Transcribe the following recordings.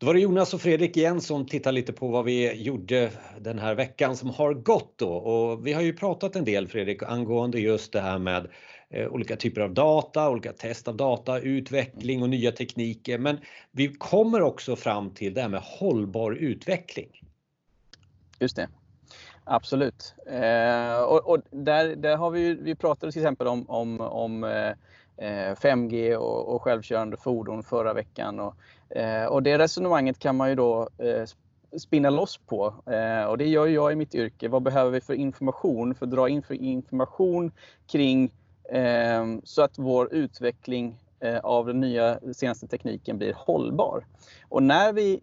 Då var det Jonas och Fredrik igen som tittar lite på vad vi gjorde den här veckan som har gått då. Och vi har ju pratat en del Fredrik angående just det här med eh, olika typer av data, olika test av data, utveckling och nya tekniker. Men vi kommer också fram till det här med hållbar utveckling. Just det. Absolut. Eh, och, och, där, där har vi, vi pratade till exempel om, om, om eh, Eh, 5G och, och självkörande fordon förra veckan. Och, eh, och det resonemanget kan man ju då eh, spinna loss på. Eh, och det gör jag i mitt yrke. Vad behöver vi för information? För att dra in för information kring eh, så att vår utveckling av den nya senaste tekniken blir hållbar. Och när vi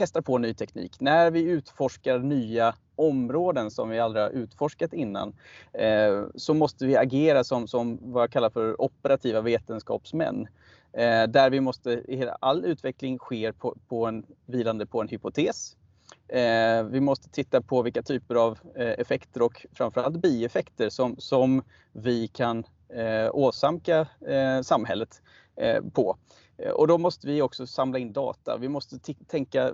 testar på ny teknik, när vi utforskar nya områden som vi aldrig har utforskat innan, eh, så måste vi agera som, som vad jag kallar för operativa vetenskapsmän. Eh, där vi måste, all utveckling sker på, på en, vilande på en hypotes. Eh, vi måste titta på vilka typer av eh, effekter och framförallt bieffekter som, som vi kan eh, åsamka eh, samhället Eh, på. Eh, och då måste vi också samla in data. Vi måste tänka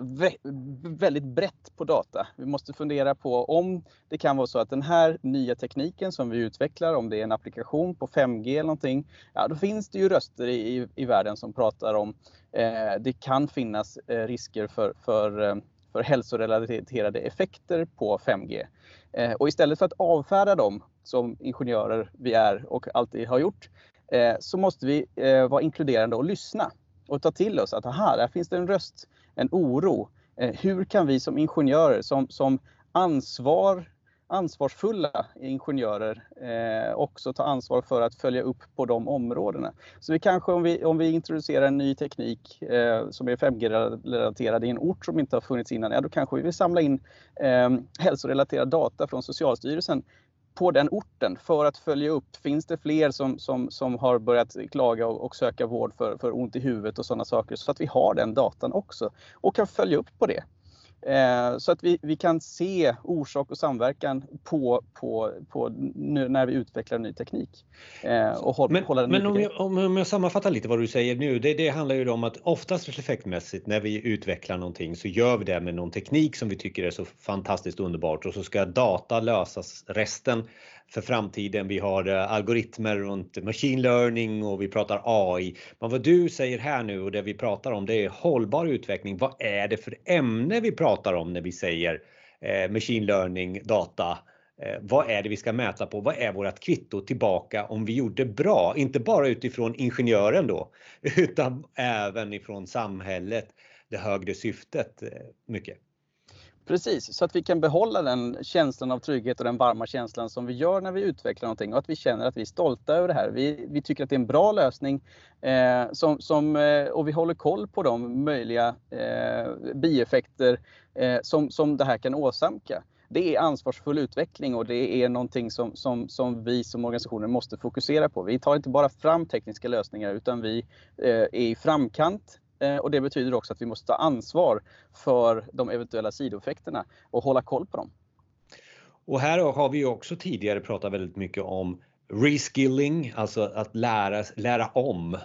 väldigt brett på data. Vi måste fundera på om det kan vara så att den här nya tekniken som vi utvecklar, om det är en applikation på 5G eller någonting, ja då finns det ju röster i, i världen som pratar om eh, det kan finnas eh, risker för, för, eh, för hälsorelaterade effekter på 5G. Eh, och istället för att avfärda dem som ingenjörer vi är och alltid har gjort, Eh, så måste vi eh, vara inkluderande och lyssna och ta till oss att aha, där finns det en röst, en oro. Eh, hur kan vi som ingenjörer, som, som ansvar, ansvarsfulla ingenjörer eh, också ta ansvar för att följa upp på de områdena. Så vi kanske om vi, om vi introducerar en ny teknik eh, som är 5G-relaterad i en ort som inte har funnits innan, ja, då kanske vi vill samla in eh, hälsorelaterad data från Socialstyrelsen på den orten för att följa upp. Finns det fler som, som, som har börjat klaga och, och söka vård för, för ont i huvudet och sådana saker så att vi har den datan också och kan följa upp på det. Eh, så att vi, vi kan se orsak och samverkan på, på, på nu när vi utvecklar ny teknik. Eh, och håll, men hålla men om jag, om jag sammanfattar lite vad du säger nu. Det, det handlar ju om att oftast effektmässigt när vi utvecklar någonting så gör vi det med någon teknik som vi tycker är så fantastiskt underbart och så ska data lösas resten för framtiden. Vi har eh, algoritmer runt machine learning och vi pratar AI. Men vad du säger här nu och det vi pratar om det är hållbar utveckling. Vad är det för ämne vi pratar om när vi säger eh, machine learning, data? Eh, vad är det vi ska mäta på? Vad är vårt kvitto tillbaka om vi gjorde bra? Inte bara utifrån ingenjören då, utan även ifrån samhället, det högre syftet eh, mycket. Precis, så att vi kan behålla den känslan av trygghet och den varma känslan som vi gör när vi utvecklar någonting och att vi känner att vi är stolta över det här. Vi, vi tycker att det är en bra lösning eh, som, som, eh, och vi håller koll på de möjliga eh, bieffekter eh, som, som det här kan åsamka. Det är ansvarsfull utveckling och det är någonting som, som, som vi som organisationer måste fokusera på. Vi tar inte bara fram tekniska lösningar utan vi eh, är i framkant Eh, och det betyder också att vi måste ta ansvar för de eventuella sidoeffekterna och hålla koll på dem. Och här har vi också tidigare pratat väldigt mycket om reskilling, alltså att lära, lära om.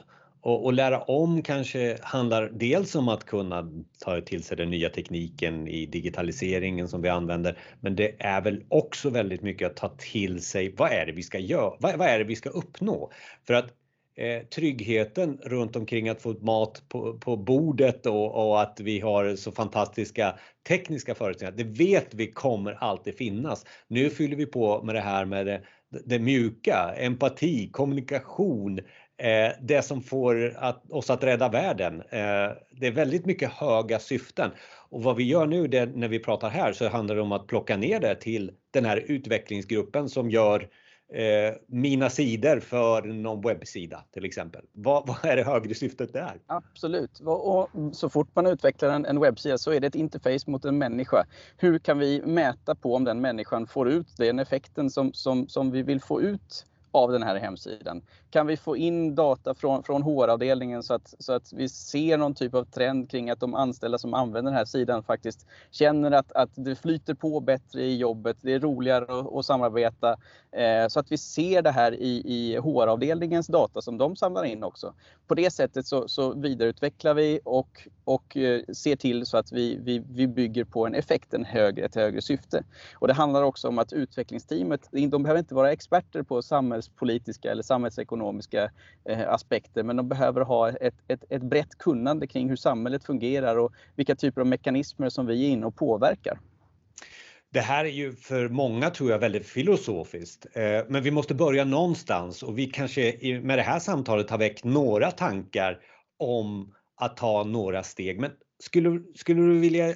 Och, och, lära om kanske handlar dels om att kunna ta till sig den nya tekniken i digitaliseringen som vi använder, men det är väl också väldigt mycket att ta till sig vad är det vi ska göra, vad, vad är det vi ska uppnå? För att eh, tryggheten runt omkring att få mat på, på bordet och, och, att vi har så fantastiska tekniska förutsättningar. Det vet vi kommer alltid finnas. Nu fyller vi på med det här med det, det mjuka, empati, kommunikation, eh, det som får att, oss att rädda världen. Eh, det är väldigt mycket höga syften och vad vi gör nu det, när vi pratar här så handlar det om att plocka ner det till den här utvecklingsgruppen som gör eh, mina sidor för någon webbsida till exempel. Vad, vad, är det högre syftet där? Absolut. Och så fort man utvecklar en, en webbsida så är det ett interface mot en människa. Hur kan vi mäta på om den människan får ut den effekten som, som, som vi vill få ut av den här hemsidan? Kan vi få in data från, från HR-avdelningen så att, så att vi ser någon typ av trend kring att de anställda som använder den här sidan faktiskt känner att, att det flyter på bättre i jobbet, det är roligare att, att samarbeta. Eh, så att vi ser det här i, i HR-avdelningens data som de samlar in också. På det sättet så, så vidareutvecklar vi och, och eh, ser till så att vi, vi, vi bygger på en effekt, en högre, ett högre syfte. Och det handlar också om att utvecklingsteamet, de behöver inte vara experter på politiska eller samhällsekonomiska eh, aspekter, men de behöver ha ett, ett, ett brett kunnande kring hur samhället fungerar och vilka typer av mekanismer som vi är inne och påverkar. Det här är ju för många tror jag väldigt filosofiskt, eh, men vi måste börja någonstans och vi kanske med det här samtalet har väckt några tankar om att ta några steg. Men skulle, skulle du vilja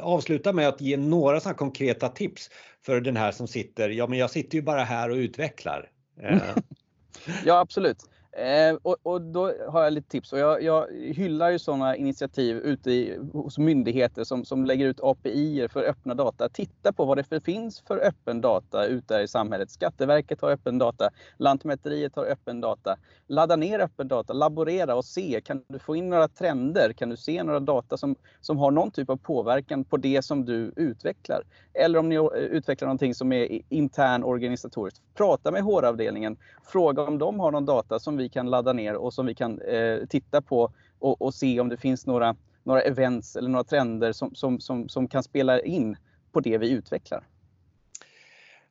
avsluta med att ge några sådana konkreta tips för den här som sitter, ja men jag sitter ju bara här och utvecklar. Eh, ja absolut. Eh, och, och, då har jag lite tips. Och jag, jag hyllar ju sådana initiativ ute i, hos myndigheter som, som lägger ut API för öppna data. Titta på vad det för, finns för öppen data ute i samhället. Skatteverket har öppen data, Lantmäteriet har öppen data. Ladda ner öppen data, laborera och se. Kan du få in några trender? Kan du se några data som, som har någon typ av påverkan på det som du utvecklar? Eller om ni eh, utvecklar någonting som är intern organisatoriskt. Prata med HR-avdelningen. Fråga om de har någon data som vi kan ladda ner och som vi kan eh, titta på och, och, se om det finns några, några events eller några trender som, som, som, som kan spela in på det vi utvecklar.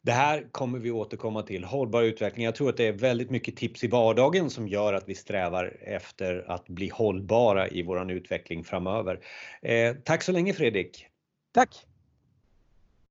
Det här kommer vi återkomma till, hållbar utveckling. Jag tror att det är väldigt mycket tips i vardagen som gör att vi strävar efter att bli hållbara i våran utveckling framöver. Eh, tack så länge Fredrik! Tack!